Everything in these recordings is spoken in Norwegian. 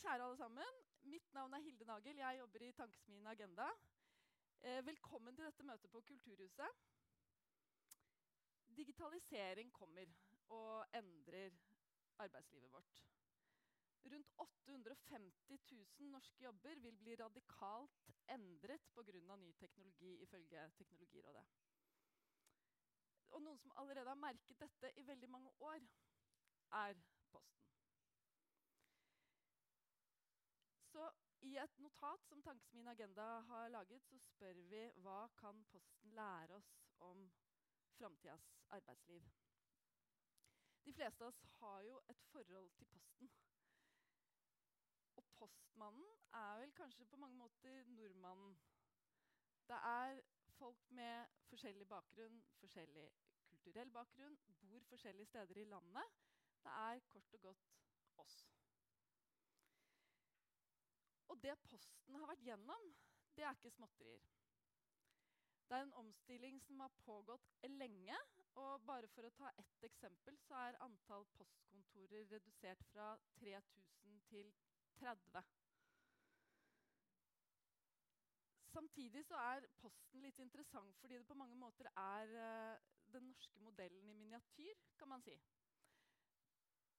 Kjære alle sammen. Mitt navn er Hilde Nagel. Jeg jobber i Tankesmien Agenda. Eh, velkommen til dette møtet på Kulturhuset. Digitalisering kommer og endrer arbeidslivet vårt. Rundt 850 000 norske jobber vil bli radikalt endret pga. ny teknologi, ifølge Teknologirådet. Og noen som allerede har merket dette i veldig mange år, er Posten. Så i et notat som Tankesmien Agenda har laget, så spør vi hva kan Posten lære oss om framtidas arbeidsliv. De fleste av oss har jo et forhold til Posten. Og postmannen er vel kanskje på mange måter nordmannen. Det er folk med forskjellig bakgrunn, forskjellig kulturell bakgrunn, bor forskjellige steder i landet. Det er kort og godt oss. Og det Posten har vært gjennom, det er ikke småtterier. Det er en omstilling som har pågått lenge. og bare For å ta ett eksempel så er antall postkontorer redusert fra 3000 til 30. Samtidig så er Posten litt interessant fordi det på mange måter er uh, den norske modellen i miniatyr. kan man si.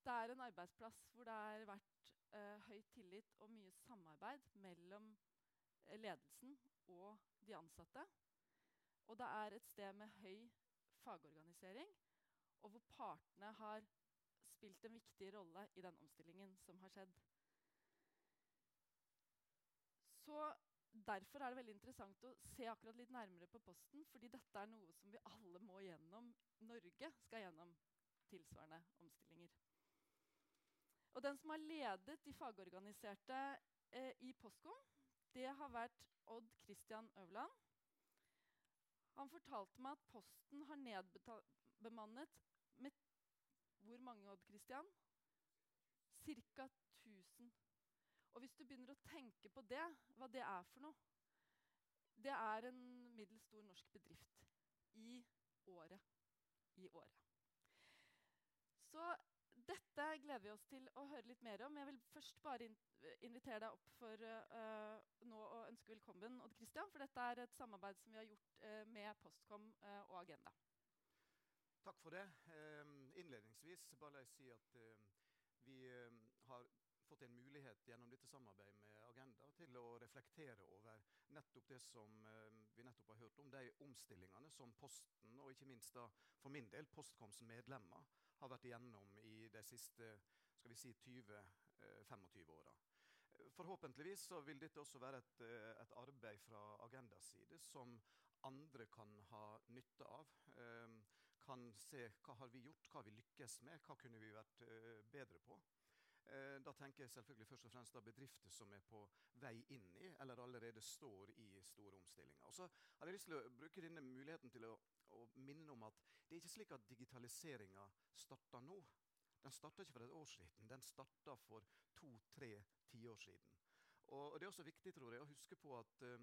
Det er en arbeidsplass hvor det har vært uh, høy tillit og mye samarbeid mellom uh, ledelsen og de ansatte. Og det er et sted med høy fagorganisering, og hvor partene har spilt en viktig rolle i den omstillingen som har skjedd. Så Derfor er det veldig interessant å se akkurat litt nærmere på Posten. fordi dette er noe som vi alle må gjennom. Norge skal gjennom tilsvarende omstillinger. Og den som har ledet de fagorganiserte eh, i Postkom, det har vært Odd Christian Øverland. Han fortalte meg at Posten har nedbemannet med hvor mange, Odd Christian? Ca. 1000. Og hvis du begynner å tenke på det, hva det er for noe Det er en middels stor norsk bedrift i året. I året. Så dette gleder vi oss til å høre litt mer om. Jeg vil først bare in invitere deg opp for uh, nå å ønske velkommen Odd Christian, for dette er et samarbeid som vi har gjort uh, med Postkom uh, og Agenda. Takk for det. innledningsvis bare jeg si at vi har fått en mulighet gjennom dette samarbeidet med Agenda til å reflektere over nettopp det som eh, vi nettopp har hørt om, de omstillingene som Posten, og ikke minst da for min del Postkoms medlemmer, har vært igjennom i de siste skal vi si, 20-25 eh, åra. Forhåpentligvis så vil dette også være et, eh, et arbeid fra Agendas side som andre kan ha nytte av. kan se hva har vi gjort, hva har vi lykkes med, hva kunne vi vært bedre på. Eh, da tenker jeg selvfølgelig først og fremst bedrifter som er på vei inn i, eller allerede står i store omstillinger. Og så har jeg lyst til å bruke denne muligheten til å, å minne om at det er ikke slik at digitaliseringa starter nå. Den starta ikke for et år siden, den starta for to-tre tiår siden. Og, Det er også viktig tror jeg, å huske på at uh,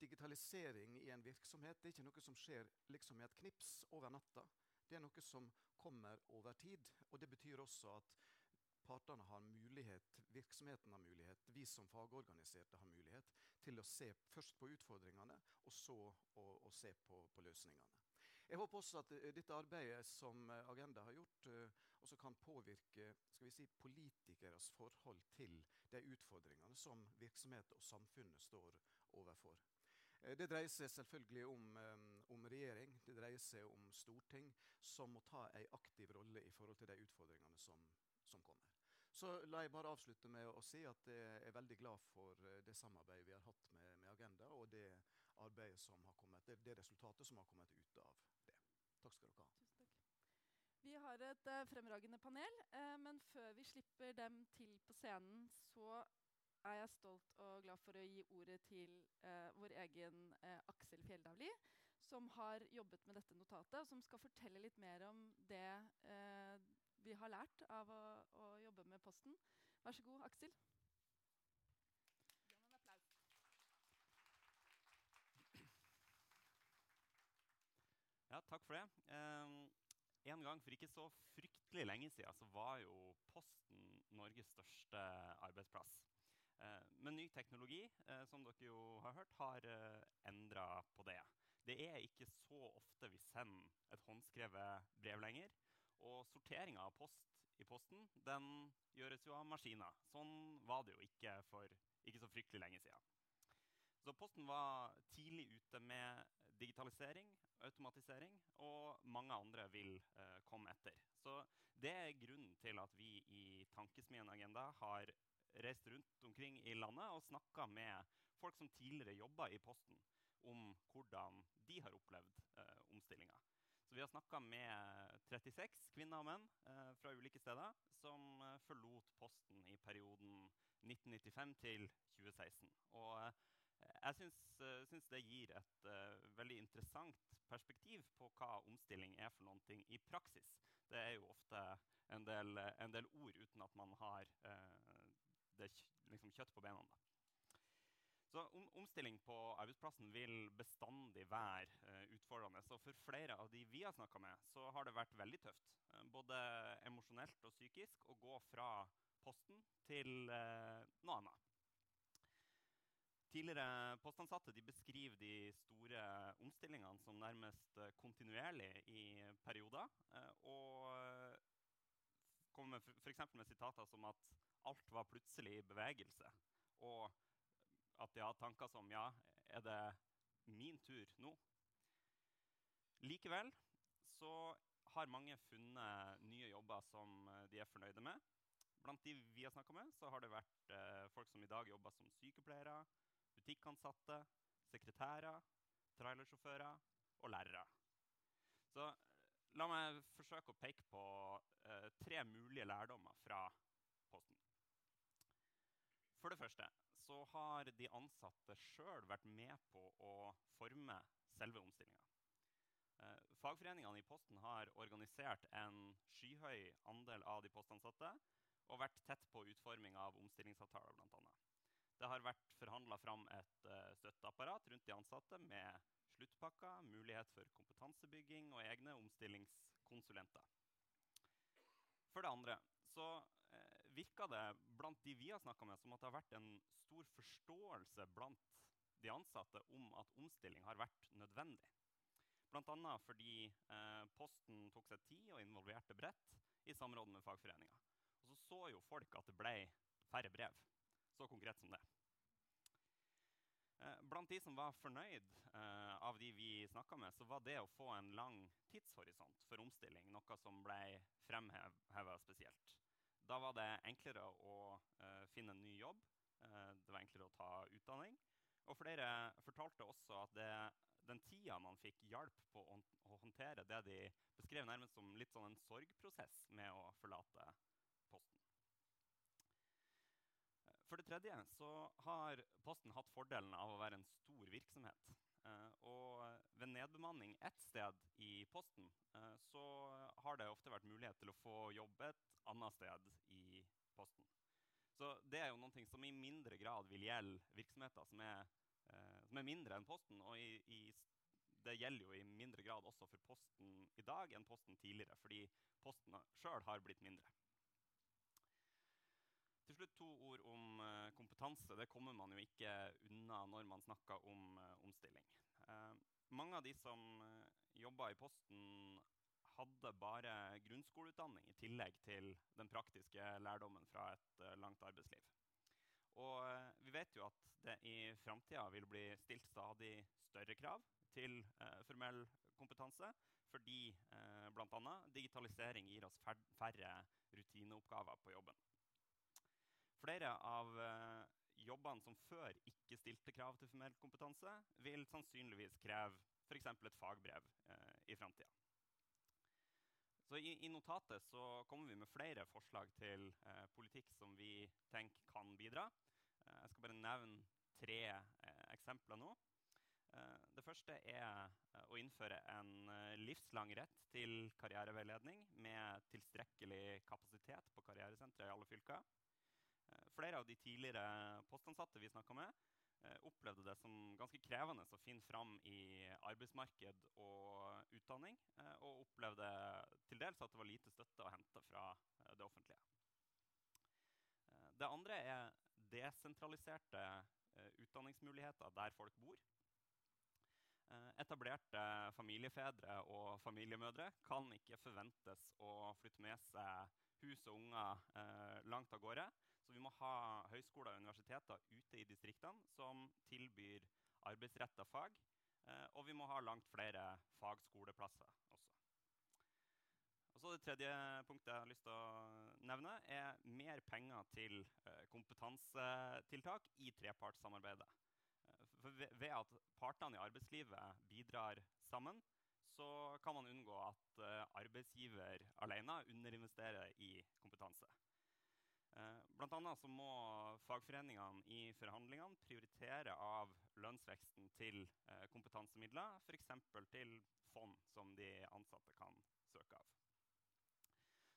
digitalisering i en virksomhet det er ikke noe som skjer liksom i et knips over natta. Det er noe som kommer over tid. og Det betyr også at partene har mulighet, virksomheten har mulighet, vi som fagorganiserte har mulighet til å se først på utfordringene, og så å, å se på, på, løsningene. Jeg håper også at uh, dette arbeidet som uh, Agenda har gjort, uh, også kan påvirke si, politikeres forhold til de utfordringene som virksomhet og samfunnet står overfor. Det dreier seg selvfølgelig om, om, regjering, det dreier seg om storting, som må ta en aktiv rolle i forhold til de utfordringene som, som kommer. Så la jeg bare avslutte med å si at jeg er veldig glad for eh, det samarbeidet vi har hatt med, med Agenda, og det arbeidet som har kommet, det, det, resultatet som har kommet ut av det. Takk skal dere ha. Tusen takk. Vi har et uh, fremragende panel, uh, men før vi slipper dem til på scenen, så er jeg stolt og glad for å gi ordet til uh, vår egen Aksel Fjelldavli, som har jobbet med dette notatet, og som skal fortelle litt mer om det vi har lært av å, å, jobbe med Posten. Vær så god, Aksel. Ja, takk for det. Um, en gang for ikke så fryktelig lenge siden så var jo Posten Norges største arbeidsplass. Eh, men ny teknologi, eh, som dere jo har hørt, har eh, endra på det. Det er ikke så ofte vi sender et håndskrevet brev lenger. Og sorteringa av post i posten den gjøres jo av maskiner. Sånn var det jo ikke for ikke så fryktelig lenge siden. Så Posten var tidlig ute med digitalisering, automatisering, og mange andre vil eh, komme etter. Så Det er grunnen til at vi i Tankesmien Agenda har reist rundt omkring i landet og snakka med folk som tidligere jobba i Posten, om hvordan de har opplevd eh, omstillinga. Så vi har snakka med 36 kvinner og menn eh, fra ulike steder som eh, forlot Posten i perioden 1995 til 2016. Og eh, jeg syns, syns, det gir et uh, veldig interessant perspektiv på hva omstilling er for ting i praksis. Det er jo ofte en del, en del ord uten at man har uh, det liksom kjøtt på beina. Så om, Omstilling på arbeidsplassen vil bestandig være uh, utfordrende. Så for flere av de vi har snakka med, så har det vært veldig tøft. Uh, både emosjonelt og psykisk å gå fra Posten til uh, noe annet. Tidligere postansatte beskriver de store omstillingene som nærmest kontinuerlig i perioder. Og kommer f.eks. med sitater som at alt var plutselig i bevegelse. Og at de har tanker som Ja, er det min tur nå? Likevel så har mange funnet nye jobber som eh, de er fornøyde med. Blant de vi har snakka med, så har det vært eh, folk som i dag jobber som sykepleiere, butikkansatte, sekretærer, trailersjåfører og lærere. Så eh, la meg forsøke å peke på eh, tre mulige lærdommer fra Posten. For det første så har de ansatte sjøl vært med på å forme selve omstillinga. Eh, fagforeningene i Posten har organisert en skyhøy andel av de postansatte og vært tett på utforming av omstillingsavtaler, bl.a. Det har vært forhandla fram et uh, støtteapparat rundt de ansatte med sluttpakker, mulighet for kompetansebygging og egne omstillingskonsulenter. For det andre så virka det blant de vi har snakka med, som at det har vært en stor forståelse blant de ansatte om at omstilling har vært nødvendig. Bl.a. fordi eh, Posten tok seg tid og involverte bredt i samråd med fagforeninga. Og så så jo folk at det ble færre brev. Så konkret som det. Eh, blant de som var fornøyd eh, av de vi snakka med, så var det å få en lang tidshorisont for omstilling noe som ble fremheva spesielt. Da var det enklere å uh, finne en ny jobb. Uh, det var enklere å ta utdanning. Og flere fortalte også at det, den tida man fikk hjelp på å, å, håndtere det de beskrev nærmest som litt sånn en sorgprosess med å forlate Posten. For det tredje så har Posten hatt fordelen av å være en stor virksomhet. Uh, og ved nedbemanning ett sted i Posten uh, så har det ofte vært mulighet til å få jobbet annet sted i Posten. Så det er jo noe som i mindre grad vil gjelde virksomheter som er, uh, som er mindre enn Posten. Og i, i, det gjelder jo i mindre grad også for Posten i dag enn Posten tidligere, fordi Posten sjøl har blitt mindre. Til slutt to ord om uh, kompetanse. Det kommer man jo ikke unna når man snakker om uh, omstilling. Uh, mange av de som uh, jobba i Posten, hadde bare grunnskoleutdanning i tillegg til den praktiske lærdommen fra et langt arbeidsliv. Og vi vet jo at det i framtida vil bli stilt stadig større krav til formell kompetanse, fordi uh, bl.a. digitalisering gir oss færre rutineoppgaver på jobben. Flere av jobbene som før ikke stilte krav til formell kompetanse, vil sannsynligvis kreve f.eks. et fagbrev i framtida. Så i, i, notatet så kommer vi med flere forslag til eh, politikk som vi tenker kan bidra. Eh, jeg skal bare nevne tre eh, eksempler nå. Eh, det første er eh, å innføre en eh, livslang rett til karriereveiledning med tilstrekkelig kapasitet på karrieresentre i alle fylker. Flere av de tidligere postansatte vi snakka med, Eh, opplevde det som ganske krevende å finne fram i arbeidsmarked og utdanning. Eh, og opplevde til dels at det var lite støtte å hente fra eh, det offentlige. det andre er desentraliserte utdanningsmuligheter der folk bor. Etablerte familiefedre og familiemødre kan ikke forventes å flytte med seg hus og unger langt av gårde. Så vi må ha høyskoler og universiteter ute i distriktene som tilbyr arbeidsretta fag. Eh, og vi må ha langt flere fagskoleplasser også. Og så Det tredje punktet jeg har lyst til å nevne, er mer penger til eh, kompetansetiltak i trepartssamarbeidet. Eh, for ved, at partene i arbeidslivet bidrar sammen, så kan man unngå at eh, arbeidsgiver alene underinvesterer i kompetanse. Eh, blant annet må fagforeningene i forhandlingene prioritere av lønnsveksten til eh, kompetansemidler, f.eks. til fond som de ansatte kan søke av.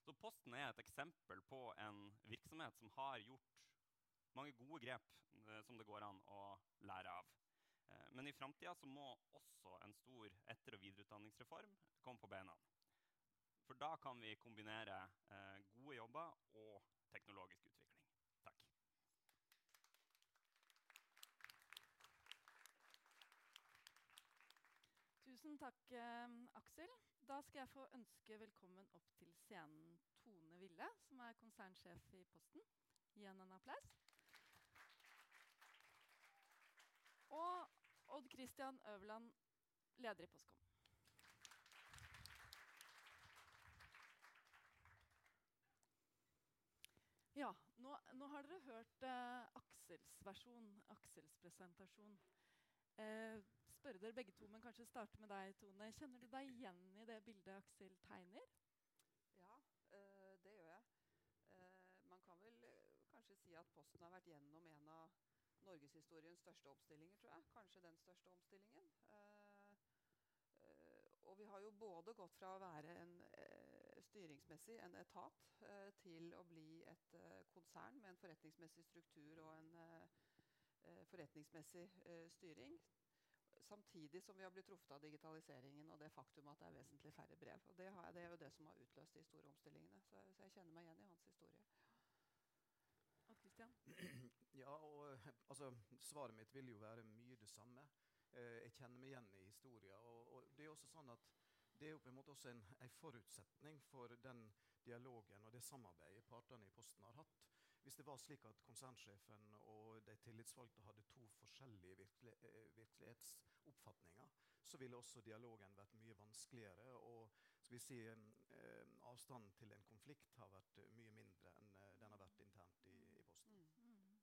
Så Posten er et eksempel på en virksomhet som har gjort mange gode grep eh, som det går an å lære av. Men i framtida må også en stor etter- og videreutdanningsreform komme på beina. For da kan vi kombinere gode jobber og teknologisk utvikling. Takk. Tusen takk, eh, Aksel. Da skal jeg få ønske velkommen opp til scenen Tone Ville, som er konsernsjef i Posten. Gi henne en applaus. Og Odd Christian Øverland, leder i Postkom. Ja, nå, nå har dere hørt eh, Aksels versjon, Aksels presentasjon. Eh, spørre dere begge to, men kanskje starte med deg, Tone. Kjenner du deg igjen i det bildet Aksel tegner? Ja, øh, det gjør jeg. Eh, man kan vel øh, kanskje si at Posten har vært gjennom en av norgeshistoriens største omstillinger, tror jeg. Kanskje den største omstillingen. Eh, eh, og vi har jo både gått fra å være en eh, styringsmessig en etat eh, til å bli et eh, konsern med en forretningsmessig struktur og en eh, forretningsmessig eh, styring. Samtidig som vi har blitt truffet av digitaliseringen og det faktum at det er vesentlig færre brev. Og det, har, det er jo det som har utløst de store omstillingene. Så, så jeg kjenner meg igjen i hans historie. Odd Christian? Ja, og altså, Svaret mitt vil jo være mye det samme. Eh, jeg kjenner meg igjen i historien. Og, og, det er også sånn at det er jo på en måte også en, en forutsetning for den dialogen og det samarbeidet partene i Posten har hatt. Hvis det var slik at konsernsjefen og de tillitsvalgte hadde to forskjellige virkelig, eh, virkelighetsoppfatninger, så ville også dialogen vært mye vanskeligere. Og skal vi si, eh, avstanden til en konflikt har vært mye mindre enn eh, den har vært internt i, i Posten. Mm. Mm.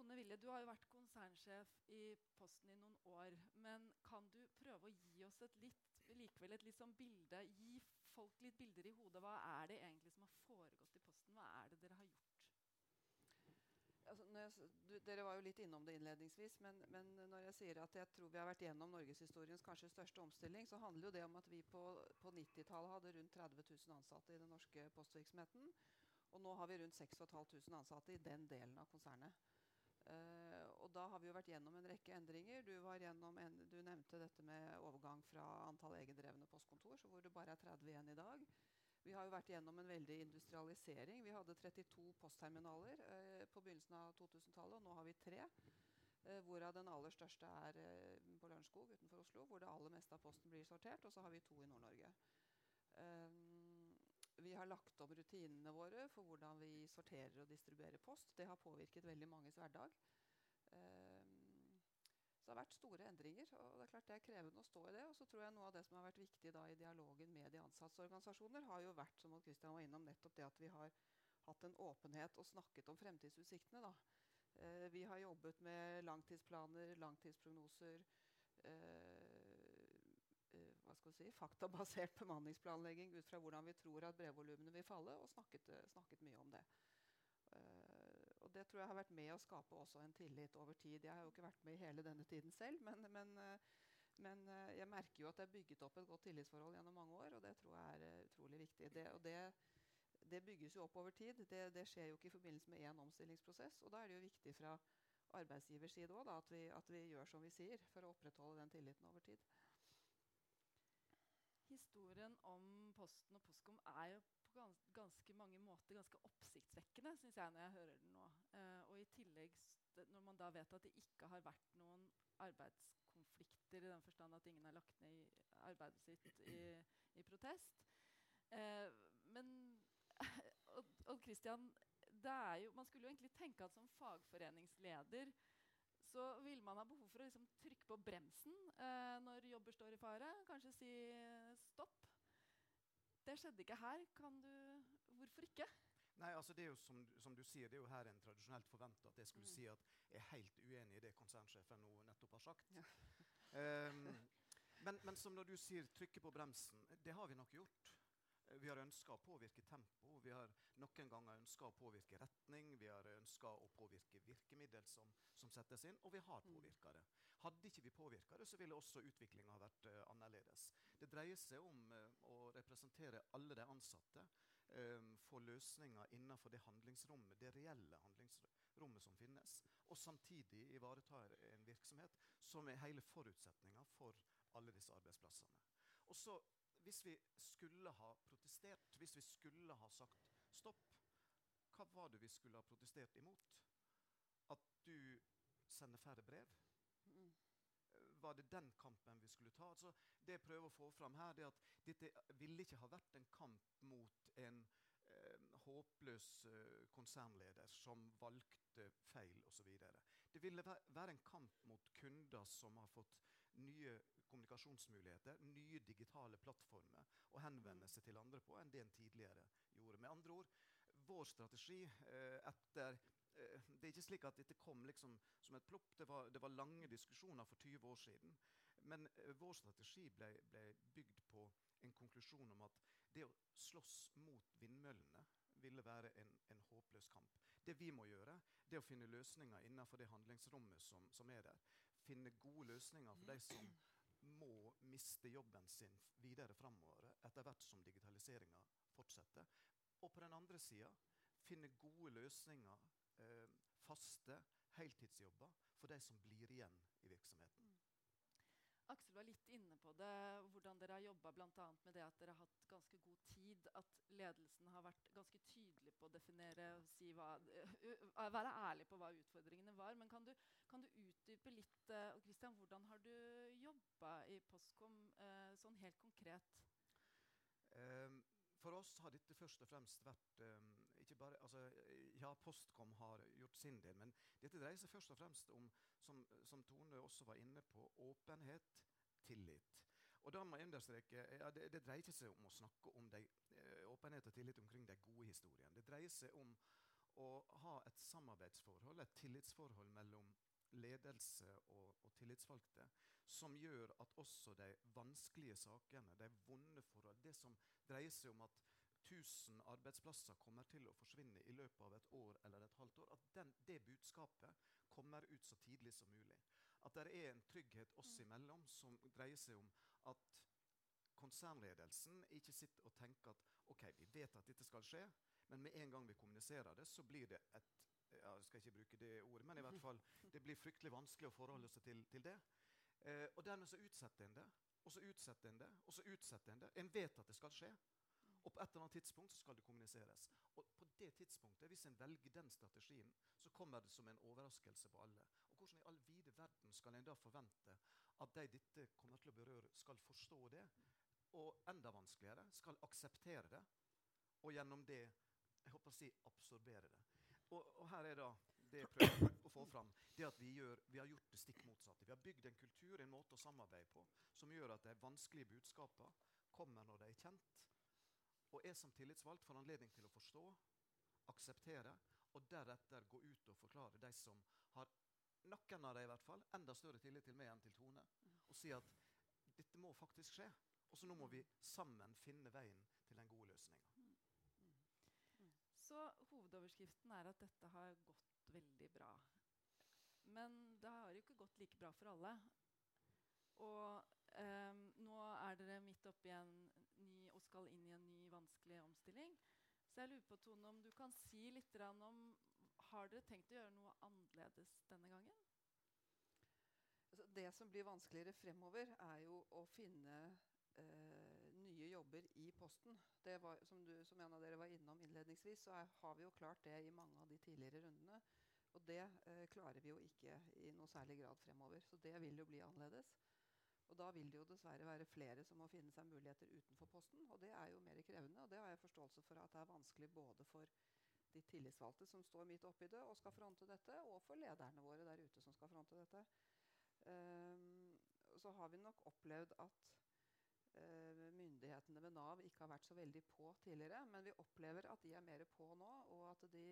Tone Ville, du har jo vært konsernsjef i Posten i noen år. Men kan du prøve å gi oss et litt, likevel et litt sånn bilde, gi folk litt bilder i hodet? Hva er det egentlig som har foregått i Posten? Hva er det dere har gjort? Altså, jeg, du, dere var jo litt innom det innledningsvis, men, men når jeg sier at jeg tror vi har vært gjennom norgeshistoriens kanskje største omstilling, så handler jo det om at vi på, på 90-tallet hadde rundt 30 000 ansatte i den norske postvirksomheten. Og nå har vi rundt 6500 ansatte i den delen av konsernet. Eh, og da har vi jo vært gjennom en rekke endringer. Du, en, du nevnte dette med overgang fra antall egendrevne postkontor, så hvor det bare er 30 igjen i dag. Vi har jo vært gjennom en veldig industrialisering. Vi hadde 32 postterminaler uh, på begynnelsen av 2000-tallet, og nå har vi tre. Uh, hvorav den aller største er på Lørenskog utenfor Oslo, hvor det aller meste av posten blir sortert. Og så har vi to i Nord-Norge. Um, vi har lagt om rutinene våre for hvordan vi sorterer og distribuerer post. Det har påvirket veldig manges hverdag. Um, så det har vært store endringer, og det er klart det er krevende å stå i det. Og så tror jeg noe av det som har vært viktig da i dialogen med de ansatsorganisasjoner, har jo vært som Christian var innom, nettopp det at vi har hatt en åpenhet og snakket om fremtidsutsiktene. da. Eh, vi har jobbet med langtidsplaner, langtidsprognoser. Eh, hva skal si, faktabasert bemanningsplanlegging ut fra hvordan vi tror at brevvolumene vil falle, og snakket, eh, snakket mye om det. Uh, og det tror jeg har vært med å skape også en tillit over tid. Jeg har jo ikke vært med i hele denne tiden selv, men, men, uh, men uh, jeg merker jo at det er bygget opp et godt tillitsforhold gjennom mange år, og det tror jeg er utrolig viktig. Det, og det, det bygges jo opp over tid. Det, det skjer jo ikke i forbindelse med én omstillingsprosess. Og da er det jo viktig fra arbeidsgivers side da, at, at vi gjør som vi sier, for å opprettholde den tilliten over tid. Historien om Posten og Postkom er jo på gans ganske mange måter ganske oppsiktsvekkende, syns jeg når jeg hører den nå. Uh, og i tillegg, når man da vet at det ikke har vært noen arbeidskonflikter i den forstand at ingen har lagt ned arbeidet sitt i, i protest. Uh, men Odd Christian, jo, man skulle jo egentlig tenke at som fagforeningsleder så vil man ha behov for å liksom trykke på bremsen eh, når jobber står i fare. Kanskje si stopp. Det skjedde ikke her. Kan du Hvorfor ikke? Nei, altså det er jo som, som, du sier, det er jo her en tradisjonelt forventa at jeg skulle mm. si at jeg er helt uenig i det konsernsjefen nå nettopp har sagt. Ja. um, men, men, som når du sier 'trykke på bremsen', det har vi nok gjort. Vi har ønska å påvirke tempo, vi har noen ganger ønska å påvirke retning, vi har ønska å påvirke virkemiddel som, som, settes inn, og vi har mm. påvirka det. Hadde ikke vi påvirka det, så ville også utviklinga vært uh, annerledes. Det dreier seg om uh, å representere alle de ansatte um, få løsninger innenfor det handlingsrommet, det reelle handlingsrommet som finnes, og samtidig ivareta en virksomhet som er hele forutsetninga for alle disse arbeidsplassene. Og så, Hvis vi skulle ha protestert, hvis vi skulle ha sagt stopp, hva var det vi skulle ha protestert imot? At du sender færre brev? Mm var det den kampen vi skulle ta? Altså, det jeg prøver å få fram her, det er at dette ville ikke ha vært en kamp mot en eh, håpløs eh, konsernleder som valgte feil osv. Det ville være en kamp mot kunder som har fått nye kommunikasjonsmuligheter, nye digitale plattformer å henvende seg til andre på enn det en tidligere gjorde. Med andre ord, vår strategi eh, etter Eh, det er ikke slik at dette kom liksom som et plopp. Det var, det var lange diskusjoner for 20 år siden. Men uh, vår strategi ble, ble, bygd på en konklusjon om at det å slåss mot vindmøllene ville være en, en, håpløs kamp. Det vi må gjøre, det er å finne løsninger innenfor det handlingsrommet som, som er der. Finne gode løsninger for de som må miste jobben sin videre framover etter hvert som digitaliseringa fortsetter. Og på den andre sida finne gode løsninger eh, faste heltidsjobber for de som blir igjen i virksomheten. Aksel var litt inne på det, hvordan dere har jobba med det at dere har hatt ganske god tid. At ledelsen har vært ganske tydelig på å definere si hva, uh, Være ærlig på hva utfordringene var. Men kan du, kan du utdype litt uh, Christian, hvordan har du jobba i Postkom uh, sånn helt konkret? Um, for oss har dette først og fremst vært um, ikke bare, altså, Ja, Postkom har gjort sin del, men dette dreier seg først og fremst om, som, som Tone også var inne på, åpenhet, tillit. Og da må jeg understreke, ja, det, det, dreier seg om å snakke om de, eh, åpenhet og tillit omkring de gode historiene. Det dreier seg om å ha et samarbeidsforhold, et tillitsforhold mellom ledelse og, og, tillitsvalgte som gjør at også de vanskelige sakene, de vonde forhold, det som dreier seg om at 1000 arbeidsplasser kommer til å forsvinne i løpet av et år eller et halvt år, at den, det budskapet kommer ut så tidlig som mulig. At det er en trygghet oss imellom som dreier seg om at konsernledelsen ikke sitter og tenker at ok, vi vet at dette skal skje, men med en gang vi kommuniserer det, så blir det et ja, Jeg skal ikke bruke det ordet, men i hvert fall, det blir fryktelig vanskelig å forholde seg til, til det. Eh, og dermed så utsetter en det, og så utsetter en det, og så utsetter en det. En vet at det skal skje. Og på et eller annet tidspunkt skal det kommuniseres. Og på det tidspunktet, hvis en velger den strategien, så kommer det som en overraskelse på alle. Og hvordan i all vide verden skal en da forvente at de dette kommer til å berøre, skal forstå det? Og enda vanskeligere, skal akseptere det, og gjennom det jeg håper å si, absorbere det. Og, og her er da det jeg prøver å få fram, det at vi, gjør, vi, har gjort det stikk motsatte. Vi har bygd en kultur, en måte å samarbeide på, som gjør at de vanskelige budskapene kommer når de er kjent, og jeg som tillitsvalgt får anledning til å forstå, akseptere og deretter gå ut og forklare de som har noen av dem i hvert fall, enda større tillit til meg enn til Tone, og si at dette må faktisk skje. Og så nå må vi sammen finne veien til den gode løsninga. Så hovedoverskriften er at dette har gått veldig bra. Men det har jo ikke gått like bra for alle. Og um, nå er dere midt oppi en skal inn i en ny vanskelig omstilling. Så jeg lurer på, Tone, om du kan si litt om Har dere tenkt å gjøre noe annerledes denne gangen? Altså, det som blir vanskeligere fremover, er jo å finne eh, nye jobber i Posten. Var, som, du, som, en av dere var innom innledningsvis, så er, har vi jo klart det i mange av de tidligere rundene. Og det eh, klarer vi jo ikke i noe særlig grad fremover. Så det vil jo bli annerledes. Og da vil det jo dessverre være flere som må finne seg muligheter utenfor Posten. Og det er jo mer krevende. Og det har jeg forståelse for at det er vanskelig både for de tillitsvalgte som står midt oppi det og skal fronte dette, og for lederne våre der ute som skal fronte dette. Um, så har vi nok opplevd at uh, myndighetene ved Nav ikke har vært så veldig på tidligere. Men vi opplever at de er mer på nå, og at de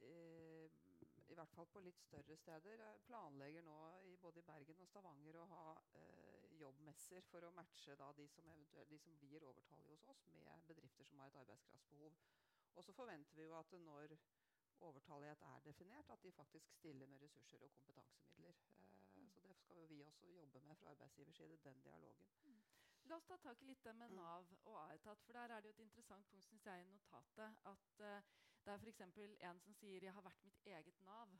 uh, i hvert fall på litt større steder eh, planlegger nå i både i Bergen og Stavanger å ha eh, jobbmesser for å matche da, de, som de som blir overtallige hos oss, med bedrifter som har et arbeidskraftsbehov. Og så forventer vi jo at når overtallighet er definert, at de faktisk stiller med ressurser og kompetansemidler. Eh, mm. Så det skal vi også jobbe med fra arbeidsgivers side, den dialogen. Mm. La oss ta tak i litt det med. Nav og Aetat. For der er det jo et interessant punkt synes jeg, i notatet. At uh, det er f.eks. en som sier 'jeg har vært mitt eget Nav'.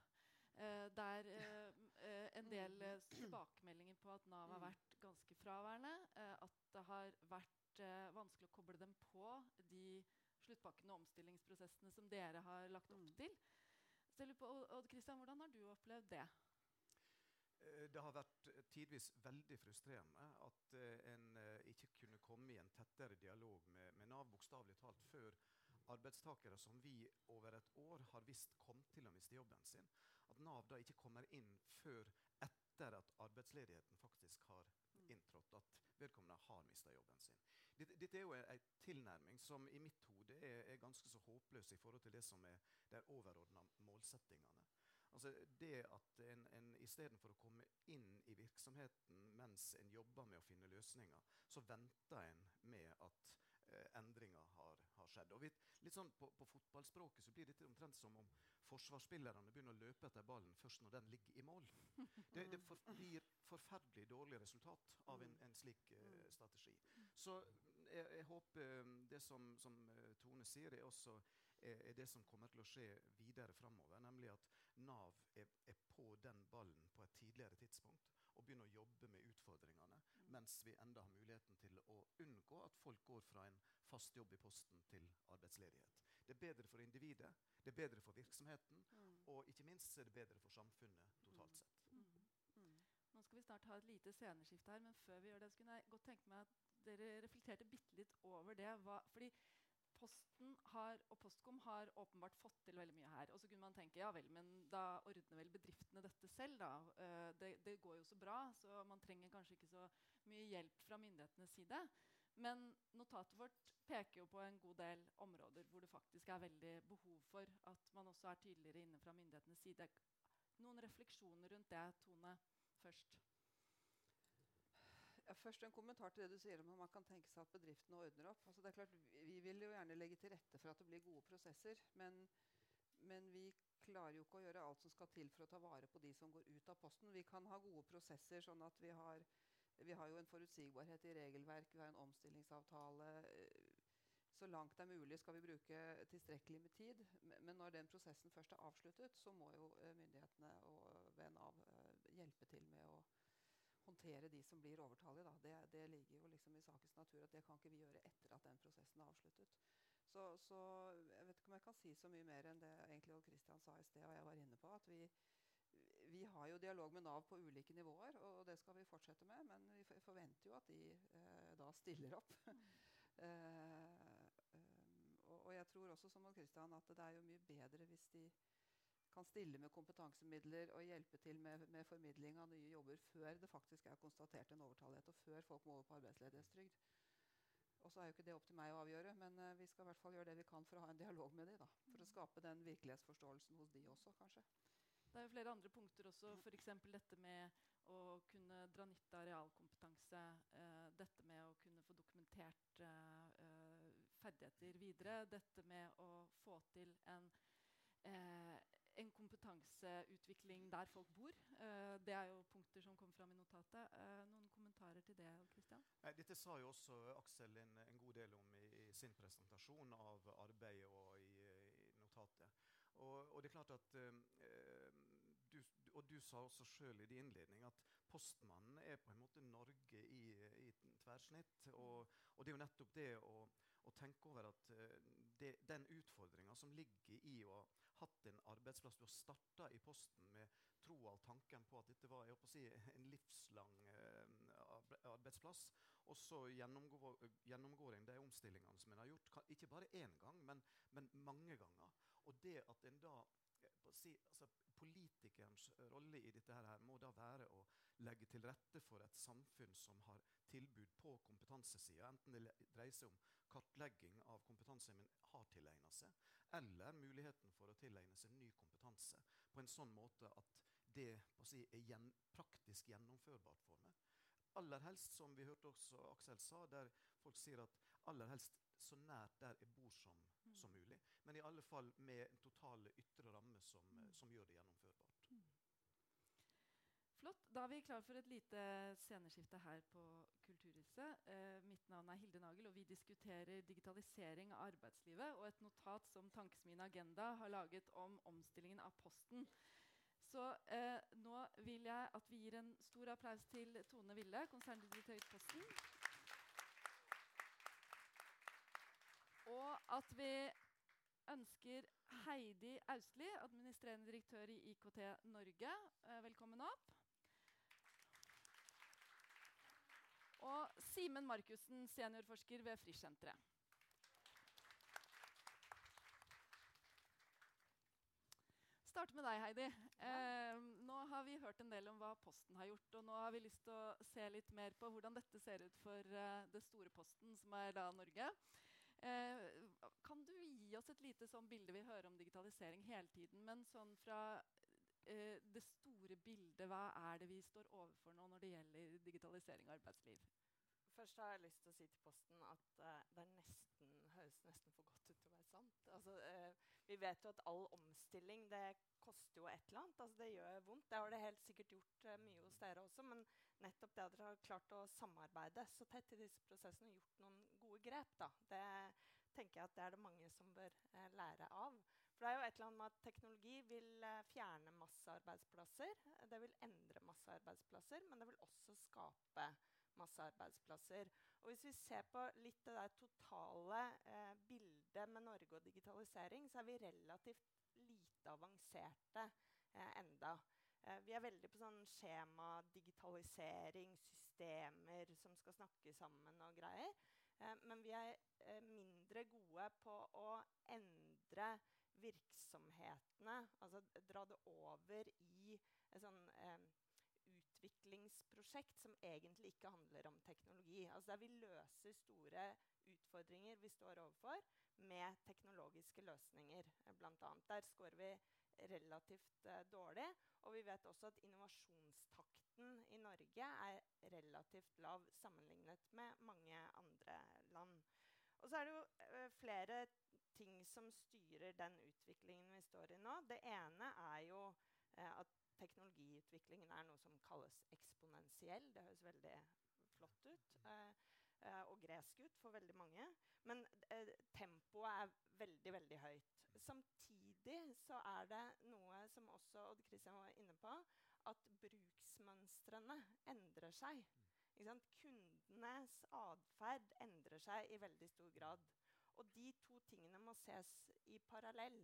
Uh, er uh, en del tilbakemeldinger på at Nav har vært ganske fraværende. at det har vært vanskelig å koble dem på de sluttpakkene og omstillingsprosessene som dere har lagt opp mm. til. Så jeg lurer på, Odd Kristian, Hvordan har du opplevd det? Eh, det har vært eh, tidvis veldig frustrerende at uh, en uh, ikke kunne komme i en tettere dialog med, med Nav bokstavelig talt før arbeidstakere som vi over et år har visst kom til å miste jobben sin. At Nav da ikke kommer inn før etter at arbeidsledigheten faktisk har mm. inntrådt. At vedkommende har mista jobben sin. Dette, dette er jo en tilnærming som i mitt hode er, er, ganske så håpløs i forhold til det som er de overordna målsettingene. Altså det at en, en Istedenfor å komme inn i virksomheten mens en jobber med å finne løsninger, så venter en med at endringer har, har, skjedd. Og vi, litt sånn på, på, fotballspråket så blir dette omtrent som om forsvarsspillerne begynner å løpe etter ballen først når den ligger i mål. Det, det for, blir forferdelig dårlig resultat av en, en slik eh, strategi. Så jeg, jeg, håper um, det som, som uh, Tone sier, er også er, er, det som kommer til å skje videre framover. Nemlig at Nav er, er, på den ballen på et tidligere tidspunkt og begynner å jobbe med utfordringene. Mm. Mens vi enda har muligheten til å unngå at folk går fra en fast jobb i posten til arbeidsledighet. Det er bedre for individet, det er bedre for virksomheten, mm. og ikke minst er det bedre for samfunnet totalt sett. Mm. mm. Nå skal vi snart ha et lite sceneskifte her, men før vi gjør det, skulle jeg godt tenke meg at dere reflekterte bitte litt over det. Hva, fordi Posten har, og Postkom har åpenbart fått til veldig mye her. Og så kunne man tenke ja vel, men da ordner vel bedriftene dette selv, da. Uh, det, det, går jo så bra, så man trenger kanskje ikke så mye hjelp fra myndighetenes side. Men notatet vårt peker jo på en god del områder hvor det faktisk er veldig behov for at man også er tydeligere inne fra myndighetenes side. Noen refleksjoner rundt det, Tone, først? Først en kommentar til det du sier om at man kan tenke seg at bedriftene ordner opp. Altså det er klart, Vi vil jo gjerne legge til rette for at det blir gode prosesser. Men, men, vi klarer jo ikke å gjøre alt som skal til for å ta vare på de som går ut av posten. Vi kan ha gode prosesser sånn at vi har, vi har jo en forutsigbarhet i regelverk, vi har en omstillingsavtale. Så langt det er mulig skal vi bruke tilstrekkelig med tid. Men når den prosessen først er avsluttet, så må jo eh, myndighetene og ved Nav eh, hjelpe til med å håndtere de som blir overtallige. Det, det, ligger jo liksom i sakens natur at det kan ikke vi gjøre etter at den prosessen er avsluttet. Så, så, jeg vet ikke om jeg kan si så mye mer enn det egentlig Odd Kristian sa i sted, og jeg var inne på. at vi, vi har jo dialog med Nav på ulike nivåer, og det skal vi fortsette med. Men vi forventer jo at de eh, da stiller opp. Mm. eh, um, og, og, jeg tror også som Odd Kristian at det er jo mye bedre hvis de kan stille med kompetansemidler og hjelpe til med, med, formidling av nye jobber før det faktisk er konstatert en overtallighet, og før folk må over på arbeidsledighetstrygd. Og så er jo ikke det opp til meg å avgjøre, men uh, vi skal i hvert fall gjøre det vi kan for å ha en dialog med dem. For å mm. skape den virkelighetsforståelsen hos de også, kanskje. Det er jo flere andre punkter også, f.eks. dette med å kunne dra nytte av realkompetanse. Uh, dette med å kunne få dokumentert uh, ferdigheter videre. Dette med å få til en en kompetanseutvikling der folk bor. Uh, det er jo punkter som kom fram i notatet. Uh, noen kommentarer til det? Christian? Dette sa jo også Aksel en, en god del om i, i, sin presentasjon av arbeidet og i, i notatet. Og, og, det er klart at uh, du, og du sa også sjøl i din innledning at postmannen er på en måte Norge i, i tverrsnitt. Og, og, det er jo nettopp det å, å tenke over at det, den utfordringa som ligger i å ha hatt en arbeidsplass Du har starta i Posten med troa og tanken på at dette var si, en livslang uh, arbeidsplass. Og så gjennomgår, gjennomgår en de omstillingene som en har gjort, ikke bare én gang, men, men mange ganger. Og det at en da si, altså, Politikerens rolle i dette her må da være å legge til rette for et samfunn som har tilbud på kompetansesida, enten det dreier seg om kartlegging av kompetanse man har tilegna seg, eller muligheten for å tilegne seg ny kompetanse på en sånn måte at det si, er gjen, praktisk gjennomførbart for meg. Aller helst, som vi hørte også Aksel sa, der folk sier at aller helst så nært der jeg bor som, mm. som mulig. Men i alle fall med en totale ytre ramme som, mm. som gjør det gjennomførbart. Flott. Da er vi klar for et lite sceneskifte her på Kulturhuset. Eh, mitt navn er Hilde Nagel, og vi diskuterer digitalisering av arbeidslivet og et notat som Tankesmien Agenda har laget om omstillingen av Posten. Så eh, nå vil jeg at vi gir en stor applaus til Tone Ville, konserndirektør i Posten. Og at vi ønsker Heidi Austli, administrerende direktør i IKT Norge, eh, velkommen opp. Og Simen Markussen, seniorforsker ved Frischsenteret. starte med deg, Heidi. Eh, nå har vi hørt en del om hva Posten har gjort. Og nå har vi lyst til å se litt mer på hvordan dette ser ut for uh, det store Posten, som er da Norge. Eh, kan du gi oss et lite sånn bilde Vi hører om digitalisering hele tiden. Men sånn fra eh, det store bildet, hva er det vi står overfor nå når det gjelder digitalisering av arbeidsliv? Først har jeg lyst til å si til Posten at uh, det nesten, høres nesten for godt ut til å være sant. Altså, uh, vi vet jo at all omstilling det koster jo et eller annet. Altså, det gjør vondt. Det har det helt sikkert gjort uh, mye hos dere også. Men nettopp det at dere har klart å samarbeide så tett i disse prosessene og gjort noen gode grep, da, det tenker jeg at det er det mange som bør lære av. For det er jo et eller annet med at teknologi vil eh, fjerne masse arbeidsplasser. Det vil endre masse arbeidsplasser, men det vil også skape masse arbeidsplasser. Og hvis vi ser på litt det der totale eh, bildet med Norge og digitalisering, så er vi relativt lite avanserte eh, enda. Eh, vi er veldig på sånn skjema, digitalisering, systemer som skal snakke sammen og greier. Eh, men vi er eh, mindre gode på å endre virksomhetene, altså dra det over i et sånn eh, utviklingsprosjekt som egentlig ikke handler om teknologi. Altså der vi løser store utfordringer vi står overfor med teknologiske løsninger, eh, bl.a. Der scorer vi relativt uh, dårlig. Og vi vet også at innovasjonstakten i Norge er relativt lav sammenlignet med mange andre land. Og så er det jo uh, flere ting som styrer den utviklingen vi står i nå. Det ene er jo eh, at teknologiutviklingen er noe som kalles eksponentiell. Det høres veldig flott ut. og gresk ut for veldig mange. Men tempoet er veldig, veldig høyt. Samtidig så er det noe som også Odd Kristian var inne på, at bruksmønstrene endrer seg. Kundenes atferd endrer seg i veldig stor grad. Og de to tingene må ses i parallell.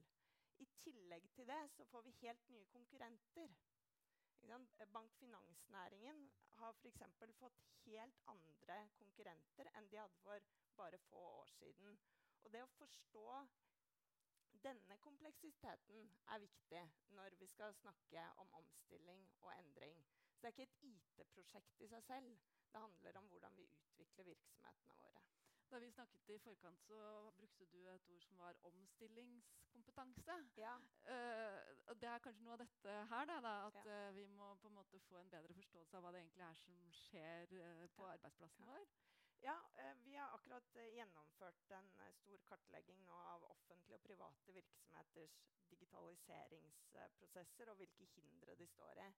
I tillegg til det så får vi helt nye konkurrenter. Bankfinansnæringen har f.eks. fått helt andre konkurrenter enn de hadde for bare få år siden. Og det å forstå denne kompleksiteten er viktig når vi skal snakke om omstilling og endring. Så det er ikke et IT-prosjekt i seg selv. Det handler om hvordan vi utvikler virksomhetene våre. Da vi snakket i forkant, så brukte du et ord som var omstillingskompetanse. Ja. Uh, det er kanskje noe av dette her, da, da at ja. uh, vi må på en måte få en bedre forståelse av hva det egentlig er som skjer uh, på ja. arbeidsplassen vår. Ja, vi har akkurat gjennomført en stor kartlegging av offentlige og private virksomheters digitaliseringsprosesser og hvilke hindre de står i.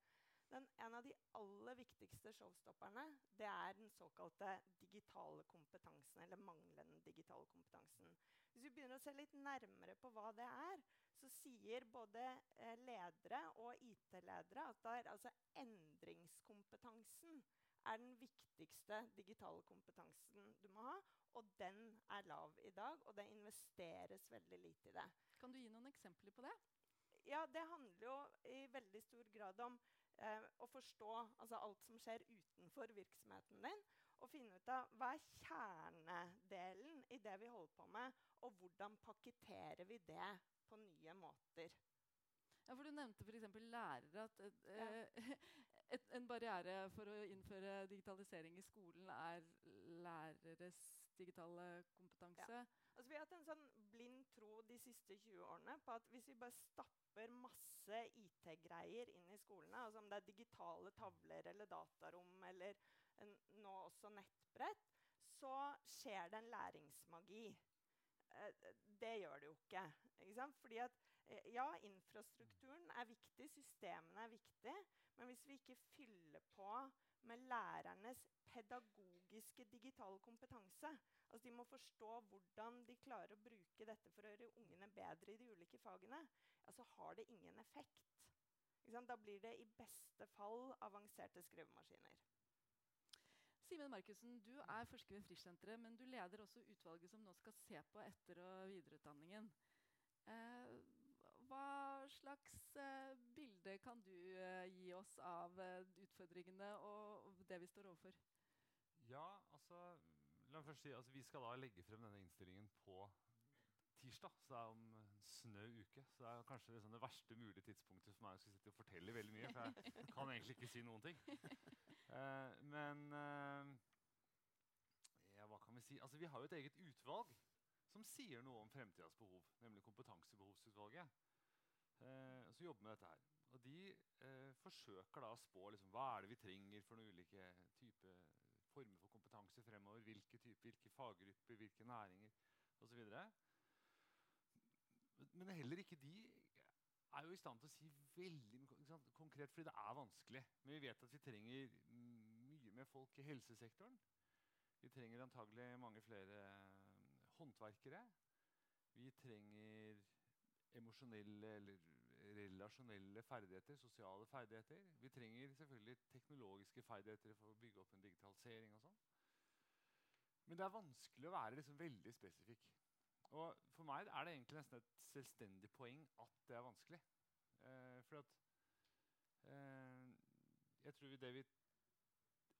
Den, en av de aller viktigste showstopperne det er den såkalte digitale kompetansen. Eller manglende digitale kompetansen. Hvis vi begynner å se litt nærmere på hva det er, så sier både eh, ledere og IT-ledere at der, altså endringskompetansen er den viktigste digitale kompetansen du må ha. Og den er lav i dag, og det investeres veldig lite i det. Kan du gi noen eksempler på det? Ja, Det handler jo i veldig stor grad om eh, å forstå altså alt som skjer utenfor virksomheten din. Og finne ut av hva er kjernedelen i det vi holder på med, og hvordan pakketterer vi det på nye måter. Ja, for Du nevnte f.eks. lærere. at et, ja. et, En barriere for å innføre digitalisering i skolen er læreres digitale kompetanse. Ja. Altså, vi har hatt en sånn blind tro de siste 20 årene på at hvis vi bare stapper masse IT-greier inn i skolene, altså om det er digitale tavler eller datarom eller en, nå også nettbrett, så skjer det en læringsmagi. Eh, det gjør det jo ikke. ikke Fordi at, eh, ja, infrastrukturen er viktig, systemene er viktig, men hvis vi ikke fyller på med lærernes pedagogiske digitale kompetanse altså De må forstå hvordan de klarer å bruke dette for å gjøre ungene bedre i de ulike fagene. Ja, så har det ingen effekt. Da blir det i beste fall avanserte skrivemaskiner. Simen Markussen, du er forsker ved Frischsenteret, men du leder også utvalget som nå skal se på etter- og videreutdanningen. Eh, hva slags uh, bilde kan du uh, gi oss av uh, utfordringene og, og, det vi står overfor? Ja, altså, la meg først si, altså, Vi skal da legge frem denne innstillingen på tirsdag. Så det er om en snø uke. Så det er kanskje liksom det verste mulige tidspunktet for meg å sitte og fortelle veldig mye. For jeg kan egentlig ikke si noen ting. Men ja, hva kan vi si? Altså, vi har jo et eget utvalg som sier noe om fremtidas behov, nemlig Kompetansebehovsutvalget. Eh, som jobber med dette her. Og de eh, forsøker da å spå liksom, hva er det vi trenger for noen ulike type former for kompetanse fremover. Hvilke, typer, hvilke faggrupper, hvilke næringer osv. Men heller ikke de er jo i stand til å si veldig konkret, fordi det er vanskelig. Men vi vet at vi trenger mye mer folk i helsesektoren. Vi trenger antagelig mange flere håndverkere. Vi trenger emosjonelle eller relasjonelle ferdigheter, sosiale ferdigheter. Vi trenger selvfølgelig teknologiske ferdigheter for å bygge opp en digitalisering og sånn. Men det er vanskelig å være liksom veldig spesifikk. Og For meg er det egentlig nesten et selvstendig poeng at det er vanskelig. Eh, for at eh, Jeg tror det vi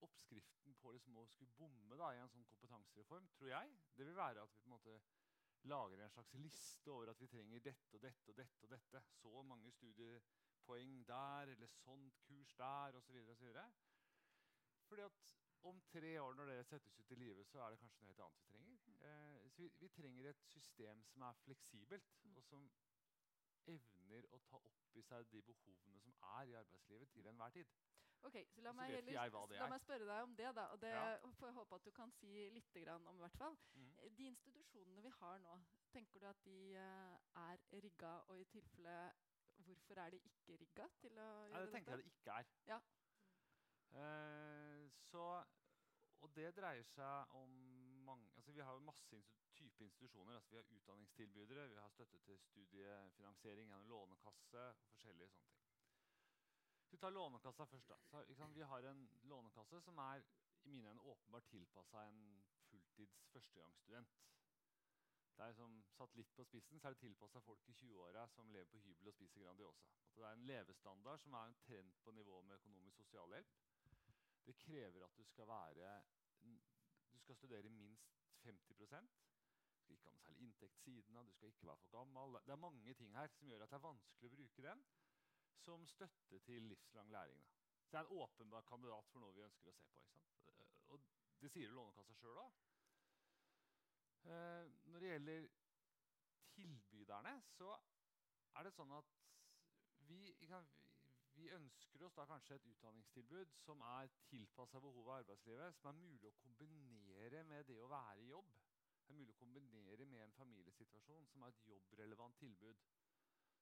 Oppskriften på liksom å skulle bomme da, i en sånn kompetansereform, tror jeg, det vil være at vi på en måte lager en slags liste over at vi trenger dette og dette og dette. og dette. Så mange studiepoeng der, eller sånt kurs der, osv. Fordi at om tre år, når det settes ut i livet, så er det kanskje noe helt annet vi trenger. Eh, så vi, vi, trenger et system som er fleksibelt, mm. og som evner å ta opp i seg de behovene som er i arbeidslivet til enhver tid. Ok, så La meg, heller, la meg spørre deg om det. da, og det ja. får jeg håpe at du kan si litt om. hvert fall. Mm. Eh, de institusjonene vi har nå, tenker du at de uh, er rigga? Og i tilfelle, hvorfor er de ikke rigga til å gjøre Nei, det? tenker dette? jeg det ikke er. Ja. Uh, så, og det dreier seg om mange altså Vi har masse institu type institusjoner. altså Vi har utdanningstilbydere, vi har støtte til studiefinansiering gjennom Lånekasse og forskjellige sånne ting. Vi tar Lånekassa først. da. Så, vi har en lånekasse som er i mine øyne åpenbart tilpassa en fulltids førstegangsstudent. Det er som Satt litt på spissen så er det tilpassa folk i 20-åra som lever på hybel og spiser Grandiosa. At det er en levestandard som er omtrent på nivå med økonomisk sosialhjelp. Det krever at du skal være Du skal studere minst 50 Du skal ikke ha noe særlig inntekt siden av, du skal ikke være for gammel. Det er mange ting her som gjør at det er vanskelig å bruke den som støtte til livslang læring. Da. Så det er en åpenbar kandidat for noe vi ønsker å se på. Og det sier Lånekassa sjøl òg. Eh, når det gjelder tilbyderne, så er det sånn at vi, vi ønsker oss da kanskje et utdanningstilbud som er tilpassa behovet i arbeidslivet, som er mulig å kombinere med det å være i jobb. Det er mulig å kombinere med en familiesituasjon som er et jobbrelevant tilbud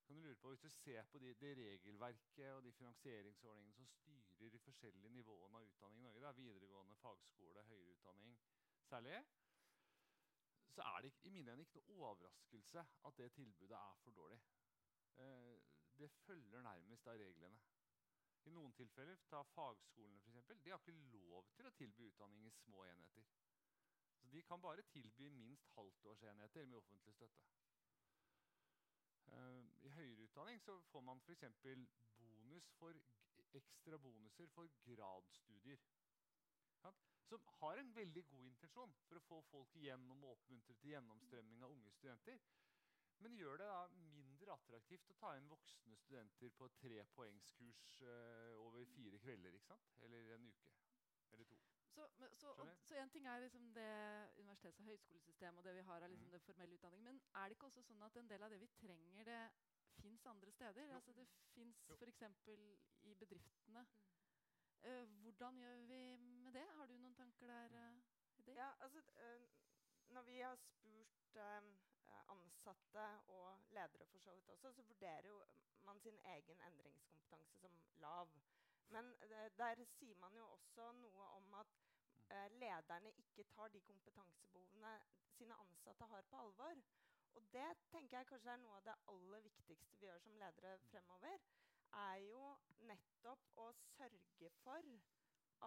kan du lure på, Hvis du ser på de, det regelverket og de finansieringsordningene som styrer de forskjellige nivåene av utdanning i Norge, da, videregående, fagskole, høyere utdanning særlig, så er det i mine øyne ikke noe overraskelse at det tilbudet er for dårlig. Eh, det følger nærmest av reglene. I noen tilfeller, ta fagskolene for eksempel, de har ikke lov til å tilby utdanning i små enheter. Så De kan bare tilby minst halvtårsenheter med offentlig støtte. Uh, I høyere utdanning så får man f.eks. bonus ekstra bonuser for gradsstudier. Ja, som har en veldig god intensjon for å få folk igjennom og oppmuntre til gjennomstrømming av unge studenter. Men gjør det da mindre attraktivt å ta inn voksne studenter på trepoengskurs uh, over fire kvelder ikke sant? eller en uke eller to. Så, så, og, så, en ting er liksom det universitets- og høyskolesystemet og det vi har av liksom mm. det formelle utdanning. Men er det ikke også sånn at en del av det vi trenger, det fins andre steder? Jo. Altså Det fins f.eks. i bedriftene. Mm. Uh, hvordan gjør vi med det? Har du noen tanker der? Uh, ja, altså, uh, når vi har spurt ansatte og ledere for så vidt også, så vurderer jo man sin egen endringskompetanse som lav. Men der sier man jo også noe om at uh, lederne ikke tar de kompetansebehovene sine ansatte har, på alvor. Og det tenker jeg kanskje er noe av det aller viktigste vi gjør som ledere fremover. Er jo nettopp å sørge for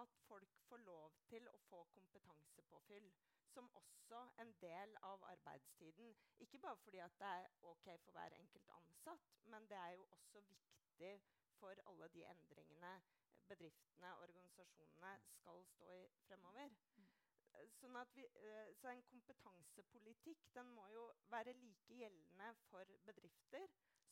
at folk får lov til å få kompetansepåfyll. Som også en del av arbeidstiden. Ikke bare fordi det er ok for hver enkelt ansatt, men det er jo også viktig for alle de endringene bedriftene og organisasjonene skal stå i fremover. Mm. Sånn vi, uh, så en kompetansepolitikk den må jo være like gjeldende for bedrifter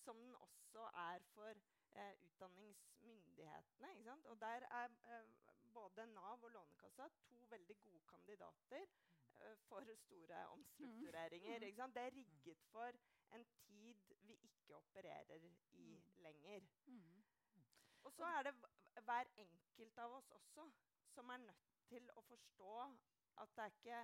som den også er for eh, utdanningsmyndighetene. Og der er eh, både Nav og Lånekassa to veldig gode kandidater for store omstruktureringer. Mm. Det er rigget for en tid vi ikke opererer i mm. lenger. Mm. Og så er det hver enkelt av oss også som er nødt til å forstå at det er ikke